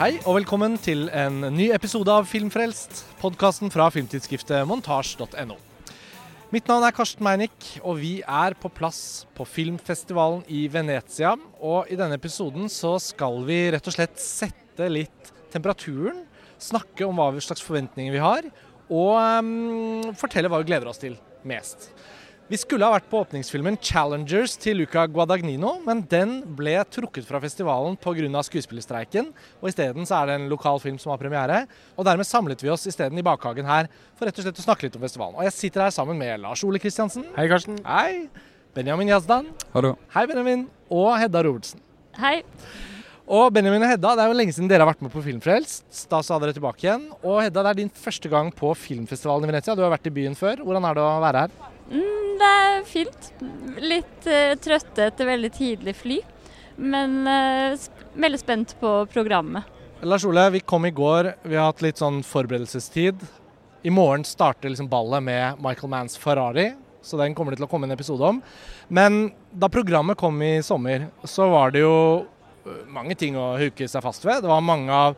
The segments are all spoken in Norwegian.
Hei og velkommen til en ny episode av Filmfrelst, podkasten fra filmtidsskriftet montasj.no. Mitt navn er Karsten Meinick, og vi er på plass på filmfestivalen i Venezia. Og i denne episoden så skal vi rett og slett sette litt temperaturen, snakke om hva slags forventninger vi har, og um, fortelle hva vi gleder oss til mest. Vi skulle ha vært på åpningsfilmen 'Challengers' til Luca Guadagnino, men den ble trukket fra festivalen pga. skuespillerstreiken. og Isteden er det en lokal film som har premiere. og Dermed samlet vi oss isteden i bakhagen her for rett og slett å snakke litt om festivalen. Og Jeg sitter her sammen med Lars Ole Kristiansen. Hei, Karsten. Hei. Benjamin Yazdan. Hallo. Hei, Benjamin. Og Hedda Robertsen. Hei. Og Benjamin og Hedda, det er jo lenge siden dere har vært med på Filmfrelst. Da sa dere tilbake igjen. Og Hedda, det er din første gang på filmfestivalen i Venezia. Du har vært i byen før. Hvordan er det å være her? Mm, det er fint. Litt uh, trøtte etter veldig tidlig fly. Men uh, veldig spent på programmet. Lars Ole, vi kom i går. Vi har hatt litt sånn forberedelsestid. I morgen starter liksom ballet med Michael Manns Ferrari, så den kommer det til å komme en episode om. Men da programmet kom i sommer, så var det jo mange ting å huke seg fast ved. Det var mange av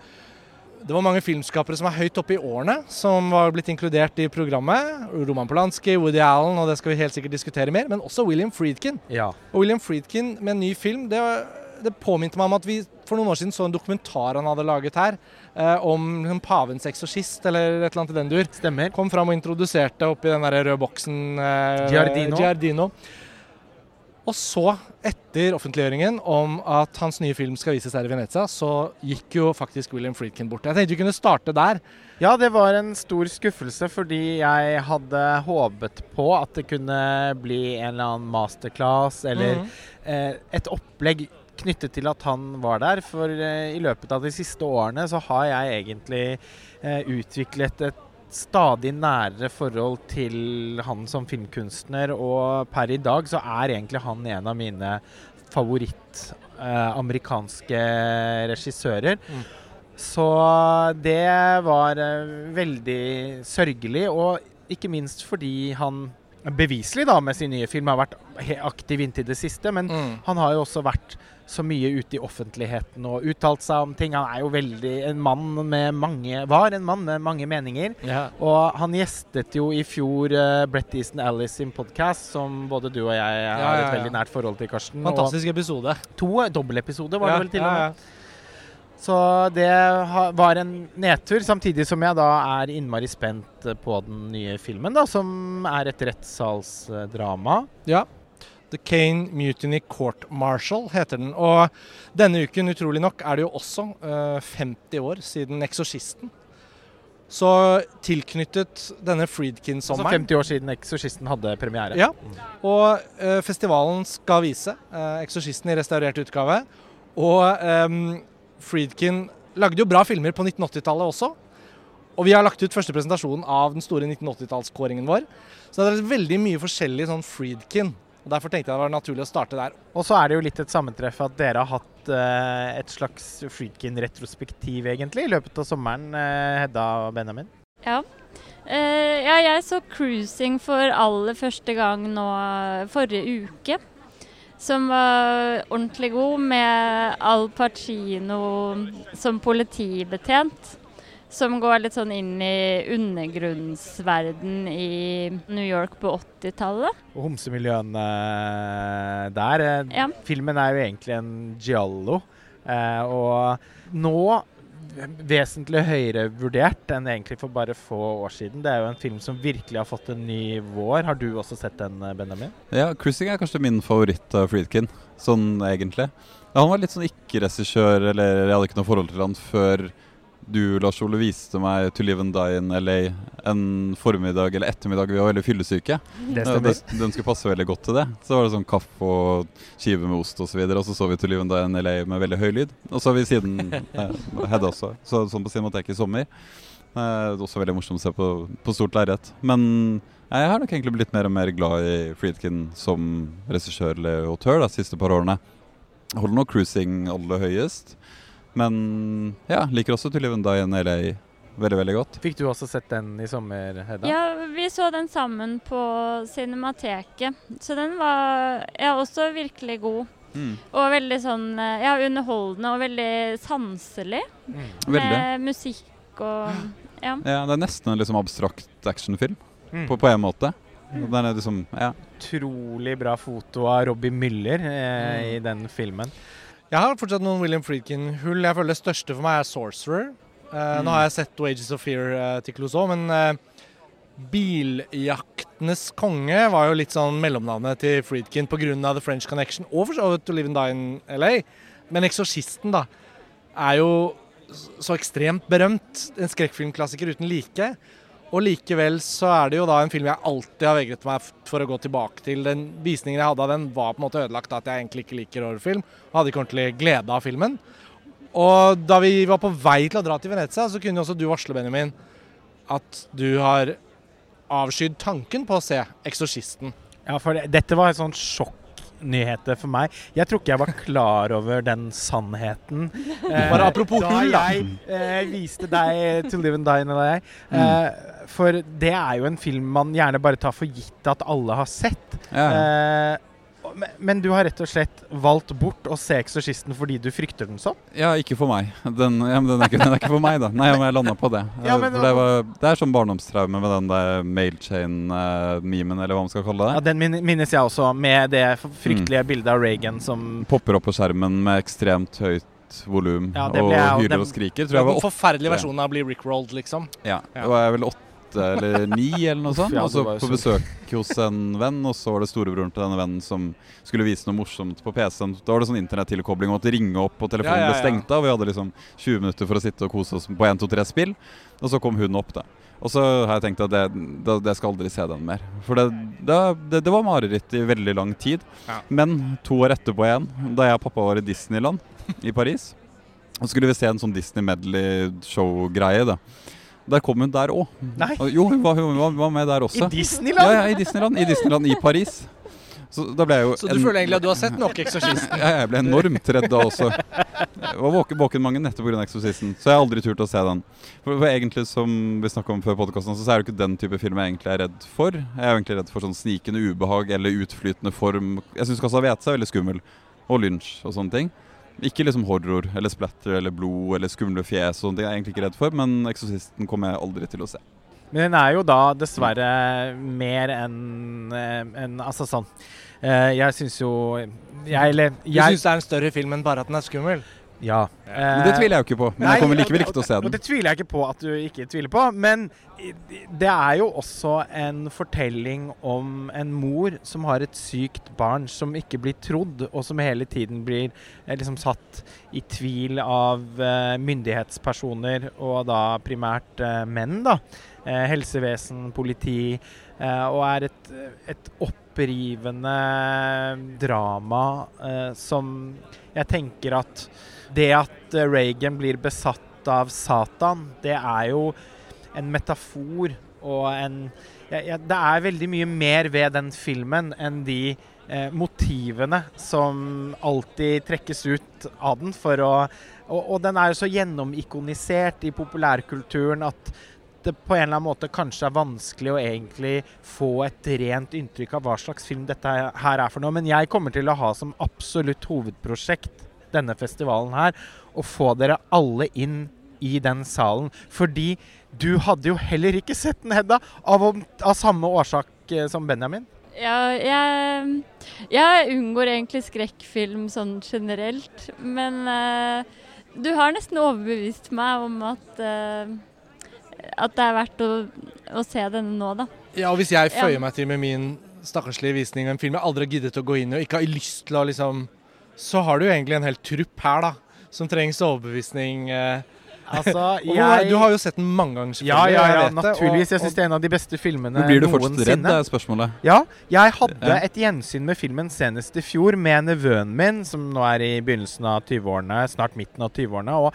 det var mange filmskapere som er høyt oppe i årene, som var blitt inkludert i programmet. Roman Polanski, Woody Allen, og det skal vi helt sikkert diskutere mer. Men også William Friedkin. Ja. Og William Friedkin med en ny film, det, det påminte meg om at vi for noen år siden så en dokumentar han hadde laget her, eh, om liksom, pavens eksorsist, eller et eller annet i den dur. Stemmer. Kom fram og introduserte oppi den der røde boksen eh, Giardino. Giardino. Og så, etter offentliggjøringen om at hans nye film skal vises her i Venezia, så gikk jo faktisk William Friedkin bort. Jeg tenkte vi kunne starte der. Ja, det var en stor skuffelse fordi jeg hadde håpet på at det kunne bli en eller annen masterclass eller Mhm. eh, et opplegg knyttet til at han var der. For eh, i løpet av de siste årene så har jeg egentlig eh, utviklet et stadig nærere forhold til han som filmkunstner, og per i dag så er egentlig han en av mine favoritt eh, regissører. Mm. Så det var eh, veldig sørgelig, og ikke minst fordi han beviselig da med sin nye film har vært aktiv inntil det siste, men Mm. han har jo også vært så mye ute i offentligheten og uttalt seg om ting. Han er jo veldig en mann med mange Var en mann med mange meninger. Yeah. Og han gjestet jo i fjor uh, Brett Easton Alice sin podkast, som både du og jeg har Ja, ja, et veldig nært forhold til, Karsten. Fantastisk episode. To dobbeltepisoder var Ja, det vel til og ja, med. Så det var en nedtur, samtidig som jeg da er innmari spent eh, på den nye filmen, da, som er et rettssalsdrama. Ja. The Kane Mutiny Court Martial heter den. Og denne uken, utrolig nok, er det jo også uh, 50 år siden 'Eksorsisten'. Så tilknyttet denne Altså Friedkin-sommeren 50 år siden 'Eksorsisten' hadde premiere. Ja. Og uh, festivalen skal vise uh, 'Eksorsisten' i restaurert utgave. Og ehm, Friedkin lagde jo bra filmer på 1980-tallet også. Og vi har lagt ut første presentasjon av den store 1980-tallskåringen vår. Så det er veldig mye forskjellig sånn Friedkin. Og Derfor tenkte jeg det var naturlig å starte der. Og så er det jo litt et sammentreff at dere har hatt eh, et slags Friedkin-retrospektiv, egentlig, i løpet av sommeren, eh, Hedda og Benjamin. Ja. Eh, ja, jeg så 'Cruising' for aller første gang nå forrige uke. Som var ordentlig god, med Al Pacino som politibetjent. Som går litt sånn inn i undergrunnsverden i New York på 80-tallet. Og homsemiljøene der. eh, Ja. Filmen er jo egentlig en giallo. Eh, og nå vesentlig høyere vurdert enn egentlig for bare få år siden. Det er jo en film som virkelig har fått en ny vår. Har du også sett den, eh, Benjamin? Ja, 'Cruising' er kanskje min favoritt av Friedkin, sånn egentlig. Han var litt sånn ikke-regissør, eller jeg hadde ikke noe forhold til han før du, Lars Ole, viste meg 'To Live and Die in LA' en formiddag eller ettermiddag vi var veldig fyllesyke. Den skulle passe veldig godt til det. Så var det sånn kaffe og skive med ost osv. Og, så og så så vi 'To Live and Die in LA' med veldig høy lyd. Og så har vi siden eh, Hedda også. Så, sånn på Cinemateket i sommer. Eh, også veldig morsomt å se på, på stort lerret. Men jeg har nok egentlig blitt mer og mer glad i Friedkin som regissør eller autør de siste par årene. Holder nå 'Cruising' aller høyest. Men ja, liker også 'To Live and Die in LA' veldig, veldig godt. Fikk du også sett den i sommer, Hedda? Ja, vi så den sammen på Cinemateket. Så den var ja, også virkelig god. Mm. Og veldig sånn ja, underholdende og veldig sanselig. Veldig. Med musikk og ja. Ja, det er nesten en liksom abstrakt actionfilm, Mm. på, på en måte. Den er liksom, ja. Utrolig bra foto av Robbie Müller eh, Mm. i den filmen. Jeg har fortsatt noen William Friedkin-hull. Jeg føler det største for meg er Sorcerer. Uh, Mm. Nå har jeg sett Wages of Fear uh, til Clouseau, men uh, Biljaktenes konge var jo litt sånn mellomnavnet til Friedkin pga. The French Connection, og for så vidt To Live and Die in LA. Men 'Eksorsisten', da, er jo så ekstremt berømt. En skrekkfilmklassiker uten like. Og likevel så er det jo da en film jeg alltid har vegret meg for å gå tilbake til. Den visningen jeg hadde av den var på en måte ødelagt at jeg egentlig ikke liker horrorfilm. Hadde ikke ordentlig glede av filmen. Og da vi var på vei til å dra til Venezia, så kunne også du varsle, Benjamin, at du har avskydd tanken på å se 'Eksorsisten'. Ja, for det- dette var en sånn sjokknyheter for meg. Jeg tror ikke jeg var klar over den sannheten. Eh, Bare apropos da hull, da. jeg eh, viste deg 'To Live and Die in jeg Eh, for det er jo en film man gjerne bare tar for gitt at alle har sett. ja. Eh, men, men du har rett og slett valgt bort å se 'Eksorsisten' fordi du frykter den sånn? Ja, ikke for meg. Den, ja, men den, er ikke, den er ikke for meg, da. Nei, men jeg landa på det. Ja, Eh, men- det, var, det er sånn barndomstraume med den der mailchain-memen, eller hva man skal kalle det. Ja. Den minnes jeg også, med det fryktelige Mm. bildet av Reagan som Popper opp på skjermen med ekstremt høyt volum Ja, det og hyler og skriker. Tror Den jeg var åtte. forferdelige versjonen av å bli rickrolled, liksom. Ja, Ja. det var jeg vel åtte eller ni, eller noe sånt. ja, Og så det på besøk hos en venn, og så var det storebroren til denne vennen som skulle vise noe morsomt på PC-en. Da var det sånn internettilkobling og måtte ringe opp, og telefonen Ja, ja, ble stengt av. Vi hadde liksom 20 minutter for å sitte og kose oss på 1, 2, 3 spill. Og så kom hun opp, da. Og så har jeg tenkt at det, det, jeg skal aldri se den mer. For det, det, det var mareritt i veldig lang tid. Men to år etterpå igjen, da jeg og pappa var i Disneyland i Paris, og skulle vi se en sånn Disney Medley-show-greie, da. Der kom hun der òg. Jo, hun var, hun var- var med der også. i. Disneyland! Ja, ja, i Disneyland. I Disneyland i Paris. Så da ble jeg jo Så du føler egentlig at du har sett nok 'Eksorsisten'? ja, jeg ble enormt redd da også. Jeg var våken, våken mange netter pga. Eksorsisten, så jeg har aldri turt å se den. For, for egentlig, som vi snakka om før podkasten, så er det ikke den type film jeg egentlig er redd for. Jeg er jo egentlig redd for sånn snikende ubehag eller utflytende form. Jeg syns Casavete er veldig skummel. Og lynsj og sånne ting. Ikke liksom horror eller splatter eller blod eller skumle fjes og ting. Jeg er egentlig ikke redd for, men Eksorsisten kommer jeg aldri til å se. Men den er jo da dessverre mer enn en, Altså sånn eh, Jeg syns jo Jeg eller Du jeg, syns det er en større film enn bare at den er skummel? Ja. Men det tviler jeg jo ikke på. Men jeg kommer likevel ikke til å se Og den. det tviler jeg ikke på at du ikke tviler på, men det er jo også en fortelling om en mor som har et sykt barn som ikke blir trodd, og som hele tiden blir eh, liksom satt i tvil av eh, myndighetspersoner, og da primært eh, menn, da. Eh, helsevesen, politi, eh, og er et, et opprivende drama eh, som jeg tenker at det at eh, Reagan blir besatt av Satan, det er jo en metafor og en ja, ja, Det er veldig mye mer ved den filmen enn de eh, motivene som alltid trekkes ut av den for å Og, og den er jo så gjennomikonisert i populærkulturen at det på en eller annen måte kanskje er vanskelig å egentlig få et rent inntrykk av hva slags film dette her er for noe. Men jeg kommer til å ha som absolutt hovedprosjekt denne festivalen her og få dere alle inn i den salen. Fordi du hadde jo heller ikke sett den, Hedda, av, av samme årsak eh, som Benjamin. Ja, jeg, jeg unngår egentlig skrekkfilm sånn generelt, men uh, du har nesten overbevist meg om at, uh, at det er verdt å, å se denne nå, da. Ja, og hvis jeg Ja. meg til med min stakkarslige visning av en film jeg aldri har giddet å gå inn i og ikke har lyst til å liksom Så har du jo egentlig en hel trupp her, da, som trengs overbevisning. eh. Altså, Og Du har jo sett den mange ganger, Ja, ja, ja, jeg ja, naturligvis. Jeg syns det er en av de beste filmene noensinne. blir du fortsatt redd, det er spørsmålet. Ja, jeg hadde et gjensyn med filmen senest i fjor med nevøen min, som nå er i begynnelsen av 20-årene, snart midten av 20-årene. Og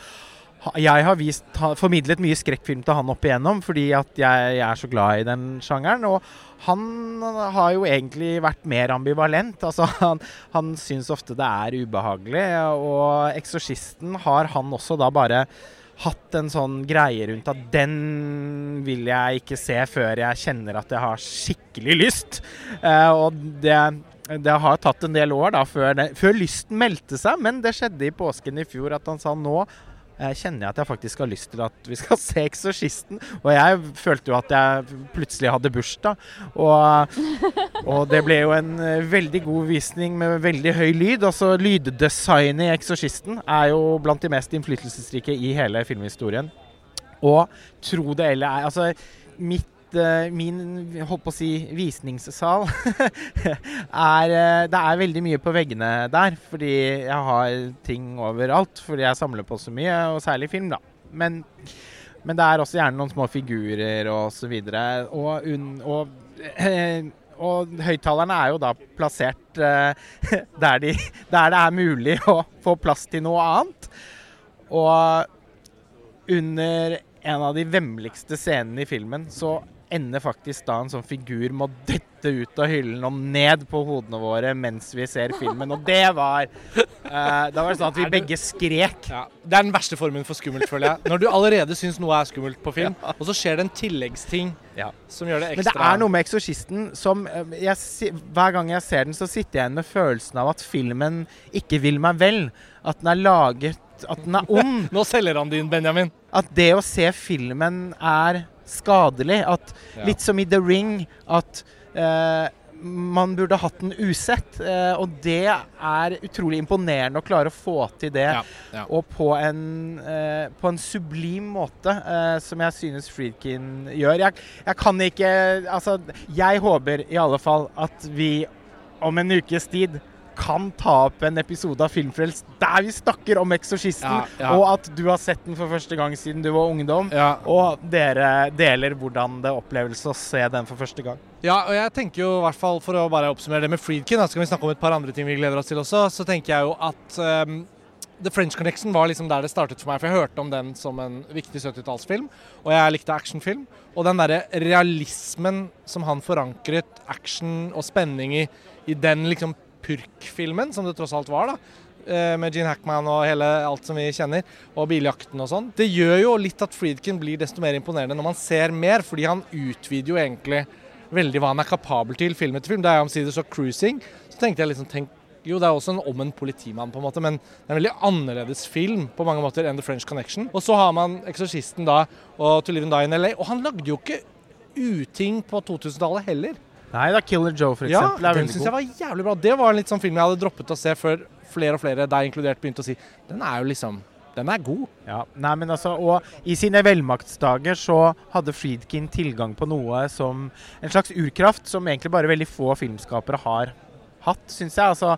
jeg har vist, formidlet mye skrekkfilm til han opp igjennom, fordi at jeg, jeg er så glad i den sjangeren. Og han har jo egentlig vært mer ambivalent. Altså, han, han syns ofte det er ubehagelig. Og 'Eksorsisten' har han også da bare hatt en sånn greie rundt at den vil jeg ikke se før jeg kjenner at jeg har skikkelig lyst. Eh, og det det har tatt en del år da, før, det, før lysten meldte seg, men det skjedde i påsken i fjor at han sa nå kjenner jeg at jeg faktisk har lyst til at vi skal se 'Eksorsisten'. Og jeg følte jo at jeg plutselig hadde bursdag. Og, og det ble jo en eh, veldig god visning med veldig høy lyd. Altså Lyddesignet i 'Eksorsisten' er jo blant de mest innflytelsesrike i hele filmhistorien. Og tro det eller ei, altså mitt eh, min holdt på å si visningssal er eh, Det er veldig mye på veggene der, fordi jeg har ting overalt. Fordi jeg samler på så mye, og særlig film, da. Men, men det er også gjerne noen små figurer og så videre. Og, un, og, eh, og høyttalerne er jo da plassert der, de, der det er mulig å få plass til noe annet. Og under en av de vemmeligste scenene i filmen så ender faktisk da en sånn figur med å dette ut av hyllen og ned på hodene våre mens vi ser filmen. Og det var uh, Da var det sånn at vi begge skrek. Ja, det er den verste formen for skummelt, føler jeg. Når du allerede syns noe er skummelt på film, og så skjer det en tilleggsting Ja. som gjør det ekstra Men det er noe med 'Eksorsisten' som eh, jeg, Hver gang jeg ser den, så sitter jeg igjen med følelsen av at filmen ikke vil meg vel. At den er laget At den er ond. Nå selger han din, Benjamin. At det å se filmen er skadelig. At. Litt som i The Ring, at eh, man burde hatt den usett. Eh, og det er utrolig imponerende å klare å få til det. Ja, ja. Og på en, eh, på en sublim måte, eh, som jeg synes Friedkin gjør. Jeg, jeg kan ikke Altså, jeg håper i alle fall at vi om en ukes tid kan ta opp en episode av Filmfrelst der vi snakker om 'Eksorsisten', Ja, ja. og at du har sett den for første gang siden du var ungdom. Ja. Og dere deler hvordan det oppleves å se den for første gang. Ja, og jeg tenker jo i hvert fall For å bare oppsummere det med Friedkin, da kan vi snakke om et par andre ting vi gleder oss til også. Så tenker jeg jo at um, The French Connection var liksom der det startet for meg. For jeg hørte om den som en viktig 70-tallsfilm, og jeg likte actionfilm. Og den derre realismen som han forankret action og spenning i, i den liksom purk-filmen, som det tross alt var, da. eh, Med Gene Hackman og hele alt som vi kjenner, og biljakten og sånn. Det gjør jo litt at Friedkin blir desto mer imponerende når man ser mer, fordi han utvider jo egentlig veldig hva han er kapabel til film etter film. Da jeg omsider så 'Cruising', så tenkte jeg liksom tenk, Jo, det er også en om en politimann, på en måte, men det er en veldig annerledes film på mange måter enn The French Connection. Og så har man 'Eksorsisten' da, og 'To Live and Die in LA'. Og han lagde jo ikke uting på 2000-tallet heller. Nei da, 'Killer Joe' for Ja, eksempel er den syns jeg var jævlig bra. Det var en litt sånn film jeg hadde droppet å se før flere og flere, deg inkludert, begynte å si den er jo liksom Den er god. Ja, nei, men altså, og I sine velmaktsdager så hadde Friedkin tilgang på noe som en slags urkraft som egentlig bare veldig få filmskapere har hatt, syns jeg. Altså, ja,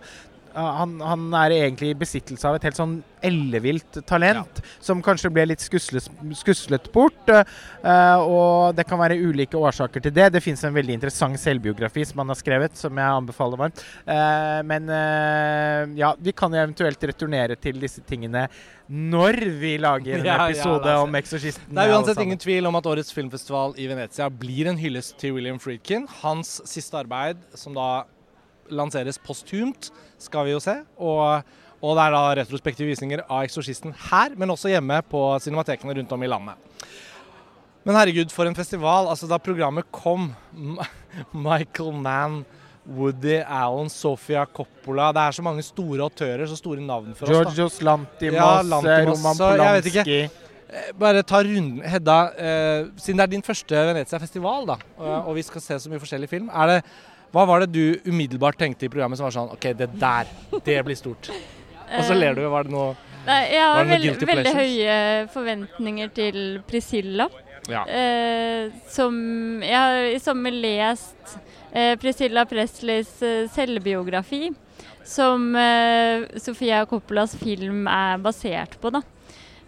han, han er egentlig i besittelse av et helt sånn ellevilt talent, som kanskje ble litt skuslet, skuslet bort. Uh, og det kan være ulike årsaker til det. Det fins en veldig interessant selvbiografi som han har skrevet, som jeg anbefaler varmt. Uh, men uh, ja, vi kan jo eventuelt returnere til disse tingene når vi lager en Ja, ja, episode altså. om 'Eksorsisten'. Det er uansett ingen tvil om at årets filmfestival i Venezia blir en hyllest til William Friedkin. Hans siste arbeid, som da lanseres posthumt, skal vi jo se. Og, og det er da retrospektive visninger av 'Eksorsisten' her, men også hjemme på cinematekene rundt om i landet. Men herregud, for en festival. Altså, da programmet kom Michael Mann, Woody Allen, Sofia Coppola Det er så mange store autører, så store navn for oss. da. Georgios Lantimos, Ja, Lantimos, Roman så jeg vet ikke. Polanski Eh, Bare ta runden. Hedda, eh, siden det er din første Venezia-festival, da, og, og vi skal se så mye forskjellig film, er det, hva var det du umiddelbart tenkte i programmet som var sånn OK, det der, det blir stort. Og så ler du. Var det noe Nei, jeg har veld, veldig, høye forventninger til Priscilla. Ja. Eh, som Jeg har i sommer lest eh, Priscilla Presleys eh, selvbiografi, som eh, Sofia Coppolas film er basert på, da.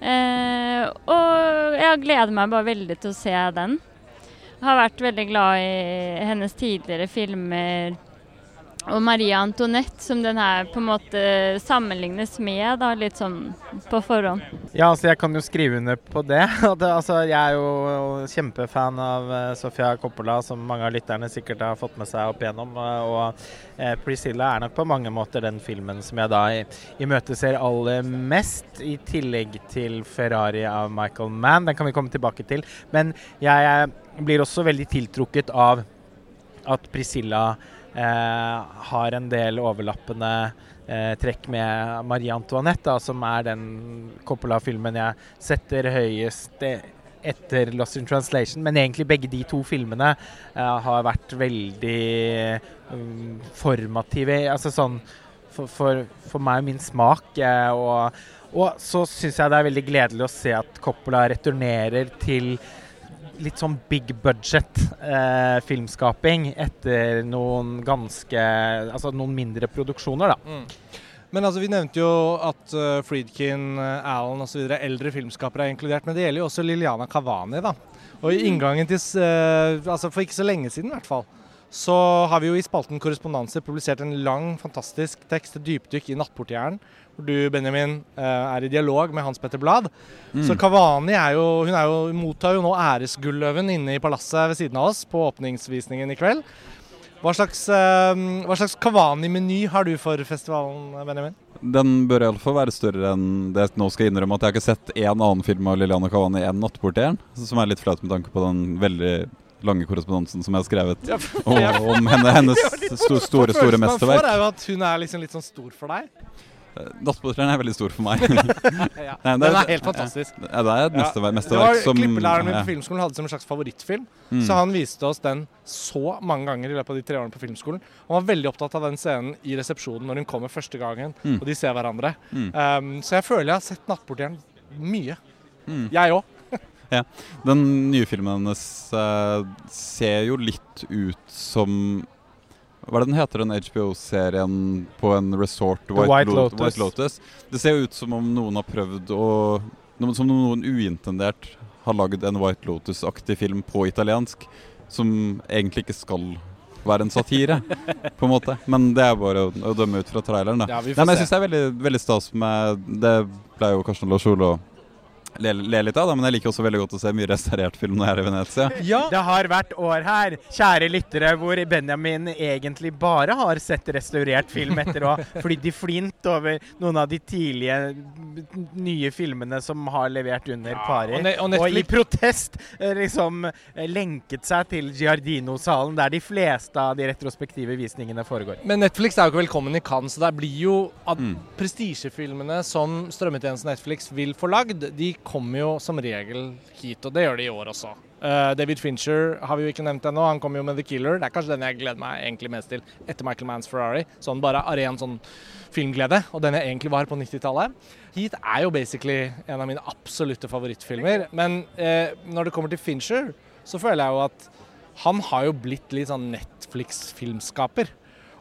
Eh, og jeg gleder meg bare veldig til å se den. Har vært veldig glad i hennes tidligere filmer. Og Maria Antoinette, som den her på en måte sammenlignes med, da, litt sånn på forhånd. Ja, altså jeg kan jo skrive under på det. Altså, jeg er jo kjempefan av eh, Sofia Coppola, som mange av lytterne sikkert har fått med seg opp igjennom. eh, og eh, Priscilla er nok på mange måter den filmen som jeg da imøteser aller mest, i tillegg til Ferrari av Michael Mann. Den kan vi komme tilbake til. Men jeg blir også veldig tiltrukket av at Priscilla har en del overlappende eh, trekk med Marie Antoinette, da, som er den Coppola-filmen jeg setter høyest eh, etter Lost in Translation. Men egentlig begge de to filmene eh, har vært veldig um, formative. Altså sånn for, for, for meg og min smak. eh, og, og så syns jeg det er veldig gledelig å se at Coppola returnerer til litt sånn big budget eh, filmskaping etter noen ganske Altså noen mindre produksjoner, da. Mm. Men altså, vi nevnte jo at uh, Friedkin, uh, Allen osv. eldre filmskapere er inkludert. Men det gjelder jo også Liliana Kavani. da. Og i inngangen til uh, altså For ikke så lenge siden, i hvert fall. Så har vi jo i spalten Korrespondanse publisert en lang, fantastisk tekst, et dypdykk i Nattportieren. Hvor du, Benjamin, er i dialog med Hans Petter Blad. Mm. Så Kavani er jo, hun er jo, mottar jo nå æresgulløven inne i palasset ved siden av oss på åpningsvisningen i kveld. Hva slags, uh, hva slags Kavani-meny har du for festivalen, Benjamin? Den bør iallfall være større enn det jeg nå skal innrømme at jeg har ikke sett én annen film av Liliana Kavani enn 'Nattportieren', som er litt flaut med tanke på den veldig lange korrespondansen som jeg har skrevet Ja, om, om henne, hennes sto, store, store Følelsen man får er jo at hun er liksom litt sånn stor for deg. Eh, er veldig stor for meg. Ja. Nei, det Den er- helt fantastisk. Ja, det er et mesterverk, mesterverk som Klippelæreren min på filmskolen hadde som en slags favorittfilm. Mm. Så han viste oss den så mange ganger i løpet av de tre årene på filmskolen. Han var veldig opptatt av den scenen i resepsjonen når hun kommer første gangen, Mm. og de ser hverandre. Mm. Um, så jeg føler jeg har sett 'Nattportieren' mye. Mm. Jeg òg. Den nye filmen hennes eh, ser jo litt ut som Hva er det den heter, den HBO-serien på en resort? White, White Lo- Lotus. White Lotus. Det ser jo ut som om noen har prøvd å Som om noen uintendert har lagd en White Lotus-aktig film på italiensk som egentlig ikke skal være en satire, på en måte. Men det er bare å, å dømme ut fra traileren, da. Ja, Nei, men jeg syns det er veldig, veldig stas med Det ble jo Karsten Lars Olo le, le litt av, da, men jeg liker også veldig godt å se mye restaurert film når jeg er i Venezia. Ja, Det har vært år her, kjære lyttere, hvor Benjamin egentlig bare har sett restaurert film etter å ha flydd i flint over noen av de tidlige nye filmene som har levert under pari. og Ne- og Og, i protest eh, liksom eh, lenket seg til Giardino-salen, der de fleste av de retrospektive visningene foregår. Men Netflix er jo ikke velkommen i Cannes, så det blir jo at Mm. prestisjefilmene som strømmetjenesten Netflix vil få lagd, de kommer jo som regel hit, og det gjør de i år også. Uh, David Fincher har vi jo ikke nevnt ennå, han kommer jo med The Killer. Det er kanskje den jeg gleder meg egentlig mest til etter Michael Manns Ferrari. Sånn bare av ren sånn filmglede, og den jeg egentlig var på 90-tallet. Heat er jo basically en av mine absolutte favorittfilmer, men uh, når det kommer til Fincher, så føler jeg jo at han har jo blitt litt sånn Netflix-filmskaper.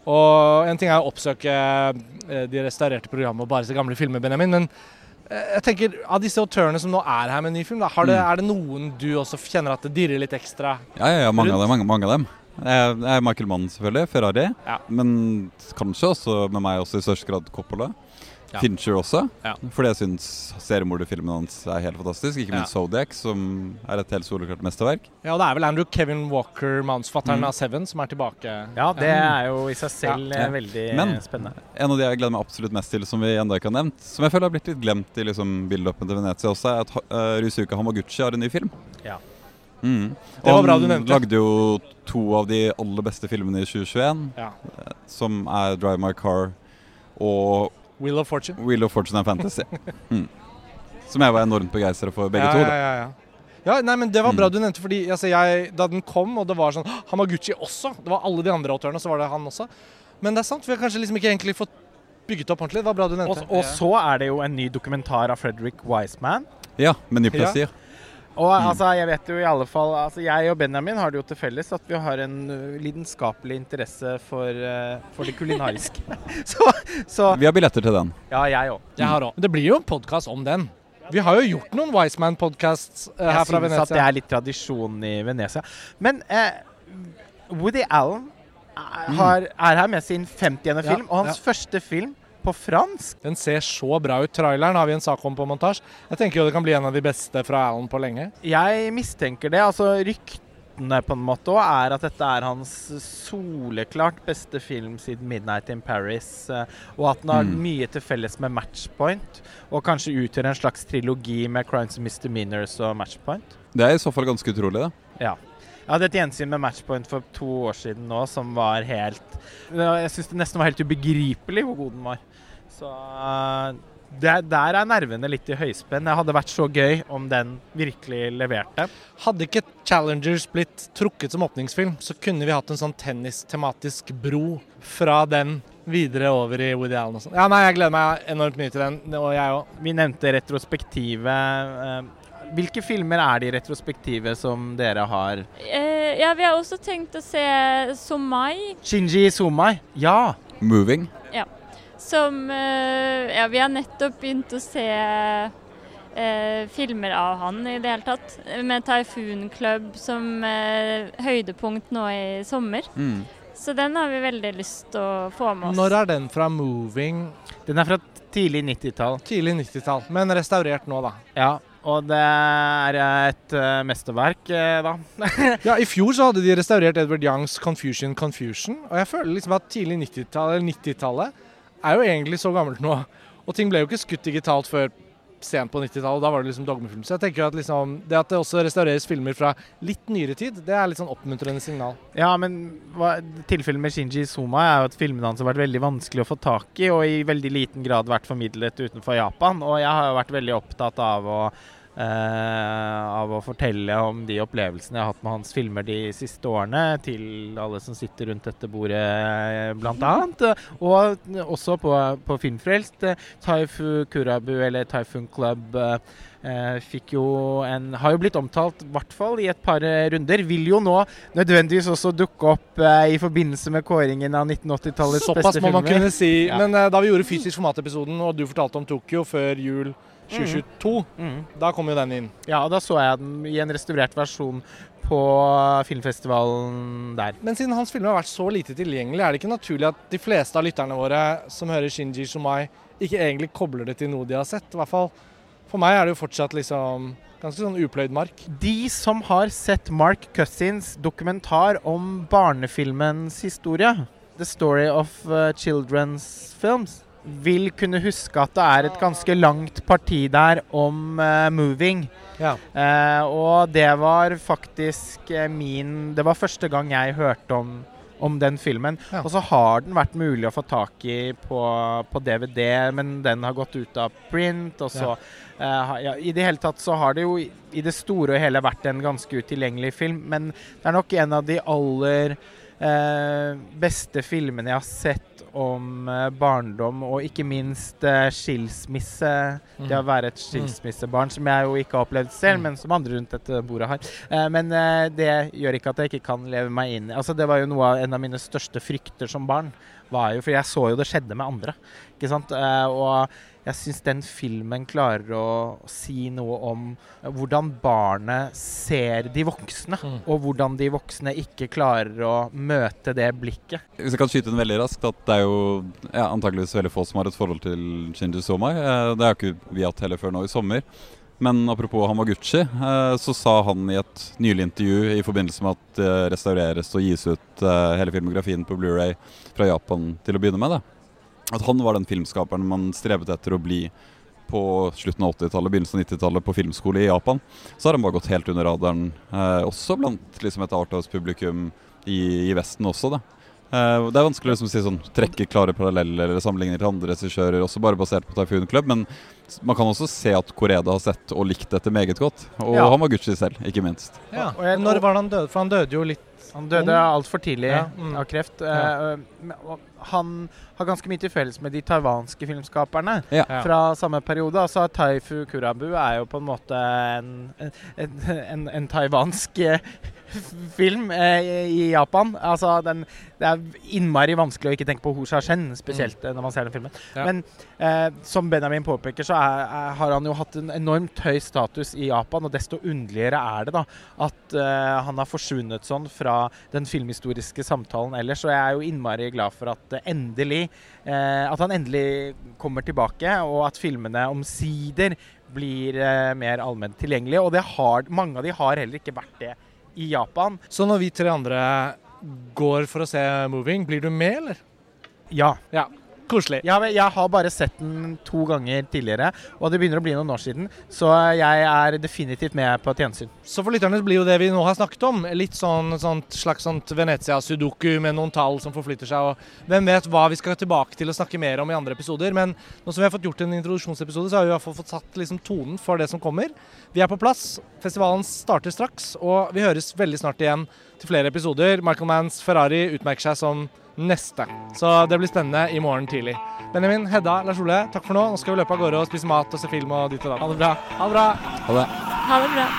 Og en ting er å oppsøke eh, de restaurerte programmene og bare se gamle filmer, Benjamin, men jeg tenker, av disse autørene som nå er her med en ny film, da, har det, Mm. er det noen du også kjenner at det dirrer litt ekstra? Ja, ja, ja mange, av dem, mange, mange av dem. Jeg er Michael Mann, selvfølgelig. Ferrari. Ja. Men kanskje også med meg også i størst grad Coppola. Ja. Fincher også. Ja. Fordi jeg syns seriemorderfilmen hans er helt fantastisk. Ikke minst Zodiac, som er et helt soleklart mesterverk. Ja, og det er vel Andrew Kevin Walker, manusfatteren Mm. av Seven, som er tilbake. Ja, det er jo i seg selv Ja. eh, veldig Men- spennende. En av de jeg gleder meg absolutt mest til, som vi ennå ikke har nevnt, som jeg føler har blitt litt glemt i liksom build-upen til Venezia også, er at uh, Ryusuka Hamaguchi har en ny film. Ja. Mm. Det var bra du nevnte. han lagde jo to av de aller beste filmene i 2021, Ja. som er Drive My Car og Wheel of Fortune. Wheel of Fortune and Fantasy. Mm. Som jeg var enormt begeistra for, begge ja, to. Ja, Da. ja, ja. ja, nei, men Det var bra Mm. du nevnte, fordi altså, jeg, da den kom, og det var sånn «Hå, Hamaguchi også. Det var alle de andre autørene, så var det han også. Men det er sant, vi har kanskje liksom ikke egentlig fått bygget opp ordentlig. Det var bra du nevnte. og så er det jo en ny dokumentar av Frederick Wiseman. Ja, med ny Ja. Og Mm. altså, jeg vet jo i alle fall altså Jeg og Benjamin har det jo til felles at vi har en lidenskapelig interesse for, uh, for det kulinariske. så, så Vi har billetter til den. Ja, jeg òg. Jeg har òg. Det blir jo en podkast om den. Vi har jo gjort noen Wiseman-podcasts uh, her Jeg syns at det er litt tradisjon i Venezia. Men uh, Woody Allen er, Mm. har, er her med sin 50. Ja, film, og hans første film på fransk. Den ser så bra ut. Traileren har vi en sak om på montasje. Jeg tenker jo det kan bli en av de beste fra Alan på lenge. Jeg mistenker det. altså Ryktene på en måte også er at dette er hans soleklart beste film siden 'Midnight in Paris', eh, og at den har Mm. mye til felles med 'Matchpoint', og kanskje utgjør en slags trilogi med 'Crimes and Misdemeanors' og 'Matchpoint'. Det er i så fall ganske utrolig, da. Ja. Jeg hadde et gjensyn med Matchpoint for to år siden nå som var helt Jeg syns det nesten var helt ubegripelig hvor god den var. Så uh, det, der er nervene litt i høyspenn. Det hadde vært så gøy om den virkelig leverte. Hadde ikke Challengers blitt trukket som åpningsfilm, så kunne vi hatt en sånn tennistematisk bro fra den videre over i Woody Allen og sånn. Ja, nei, jeg gleder meg enormt mye til den, og jeg òg. Vi nevnte retrospektivet. Hvilke filmer er de retrospektive som dere har? Eh, ja, vi har også tenkt å se Somai. Shinji Somai? Ja. Moving. Ja. Som eh, Ja, vi har nettopp begynt å se eh, filmer av han i det hele tatt. Med Typhoon Club som eh, høydepunkt nå i sommer. Mm. Så den har vi veldig lyst til å få med oss. Når er den fra Moving? Den er fra tidlig 90-tall. Tidlig 90-tall, men restaurert nå, da. Ja, og det er et uh, mesterverk, uh, da. ja, I fjor så hadde de restaurert Edward Youngs 'Confusion Confusion'. Og jeg føler liksom at tidlig 90-tallet, eller 90-tallet, er jo egentlig så gammelt nå. Og ting ble jo ikke skutt digitalt før sent på 90-tallet. Da var det liksom dogmefilm. Så jeg tenker at liksom, det at det også restaureres filmer fra litt nyere tid, det er litt sånn oppmuntrende signal. Ja, men tilfellet med Shinji Suma er jo at filmene hans har vært veldig vanskelig å få tak i, og i veldig liten grad vært formidlet utenfor Japan. Og jeg har jo vært veldig opptatt av å av å fortelle om de opplevelsene jeg har hatt med hans filmer de siste årene, til alle som sitter rundt dette bordet, bl.a. Og også på, på Filmfrelst. Taifu Kurabu, eller Taifun Club, fikk jo en Har jo blitt omtalt, i hvert fall i et par runder. Vil jo nå nødvendigvis også dukke opp i forbindelse med kåringen av 1980-tallets beste filmer. Såpass må man kunne si. Ja. Men da vi gjorde fysisk format-episoden, og du fortalte om Tokyo før jul 2022. Mm. mm. Da kom jo den inn. Ja, og da så jeg den i en restaurert versjon på filmfestivalen der. Men siden hans filmer har vært så lite tilgjengelig, er det ikke naturlig at de fleste av lytterne våre som hører Shinji Shumai, ikke egentlig kobler det til noe de har sett? I hvert fall for meg er det jo fortsatt liksom ganske sånn upløyd mark. De som har sett Mark Cousins dokumentar om barnefilmens historie, The Story of uh, Children's Films, vil kunne huske at det er et ganske langt parti der om uh, 'Moving'. Ja. Uh, og det var faktisk uh, min Det var første gang jeg hørte om, om den filmen. Ja. Og så har den vært mulig å få tak i på, på DVD, men den har gått ut av print. Og så ja. I det hele tatt så har det jo i det store og hele vært en ganske utilgjengelig film, men det er nok en av de aller beste filmene jeg har sett om uh, barndom og ikke minst uh, skilsmisse. Mm. Det å være et mm. skilsmissebarn, som jeg jo ikke har opplevd selv, mm. men som andre rundt dette bordet har. Uh, men det gjør ikke at jeg ikke kan leve meg inn Altså, Det var jo noe av en av mine største frykter som barn. var jo, For jeg så jo det skjedde med andre. ikke sant? og jeg syns den filmen klarer å si noe om hvordan barnet ser de voksne, mm. og hvordan de voksne ikke klarer å møte det blikket. Hvis jeg kan skyte den veldig raskt, at det er jo ja, antakeligvis veldig få som har et forhold til Shinji Somai. Eh, det har ikke vi hatt heller før nå i sommer. Men apropos Hamaguchi, eh, så sa han i et nylig intervju i forbindelse med at det restaureres og gis ut eh, hele filmografien på Blu-ray fra Japan til å begynne med, det at han var den filmskaperen man strevet etter å bli på slutten av 80-tallet, begynnelsen av 90-tallet på filmskole i Japan. Så har han bare gått helt under radaren, eh, også blant liksom, et arthouse-publikum i, i, Vesten også. da. Eh, det er vanskelig liksom, å si sånn, trekke klare paralleller eller sammenligninger til andre regissører, også bare basert på Typhoon Club, men man kan også se at Koreda har sett og likt dette meget godt. Og ja. han var Gucci selv, ikke minst. Ja, og jeg, Når var han døde? For han døde jo litt han døde altfor tidlig ja. mm. av kreft. Ja. Uh, han har ganske mye til felles med de taiwanske filmskaperne ja. fra samme periode. Altså Taifu Kurabu er jo på en måte en, en, en, en taiwansk film eh, i Japan. Altså, den, det er innmari vanskelig å ikke tenke på Ho Sha-shen, spesielt mm. når man ser den filmen. Ja. Men eh, som Benjamin påpeker, så er, er, har han jo hatt en enormt høy status i Japan. Og desto underligere er det da at eh, han har forsvunnet sånn fra den filmhistoriske samtalen ellers. Og jeg er jo innmari glad for at endelig eh, At han endelig kommer tilbake, og at filmene omsider blir eh, mer allment tilgjengelige. Og har, mange av de har heller ikke vært det i Japan. Så når vi tre andre går for å se 'Moving', blir du med, eller? Ja. ja. Koselig. Ja, men jeg har bare sett den to ganger tidligere, og det begynner å bli noen år siden. Så jeg er definitivt med på et gjensyn. Så for lytterne blir jo det vi nå har snakket om, litt sånn, sånt slags sånt Venezia-sudoku med noen tall som forflytter seg. og Hvem vet hva vi skal tilbake til å snakke mer om i andre episoder. Men nå som vi har fått gjort en introduksjonsepisode, så har vi i hvert fall fått satt liksom tonen for det som kommer. Vi er på plass. Festivalen starter straks, og vi høres veldig snart igjen til flere episoder. Michael Manns Ferrari utmerker seg som neste. Så det blir spennende i morgen tidlig. Benjamin, Hedda, Lars Ole, takk for nå. Nå skal vi løpe av gårde og spise mat og se film og ditt og datt. Ha det bra. Ha det bra. Ha det. Ha det bra.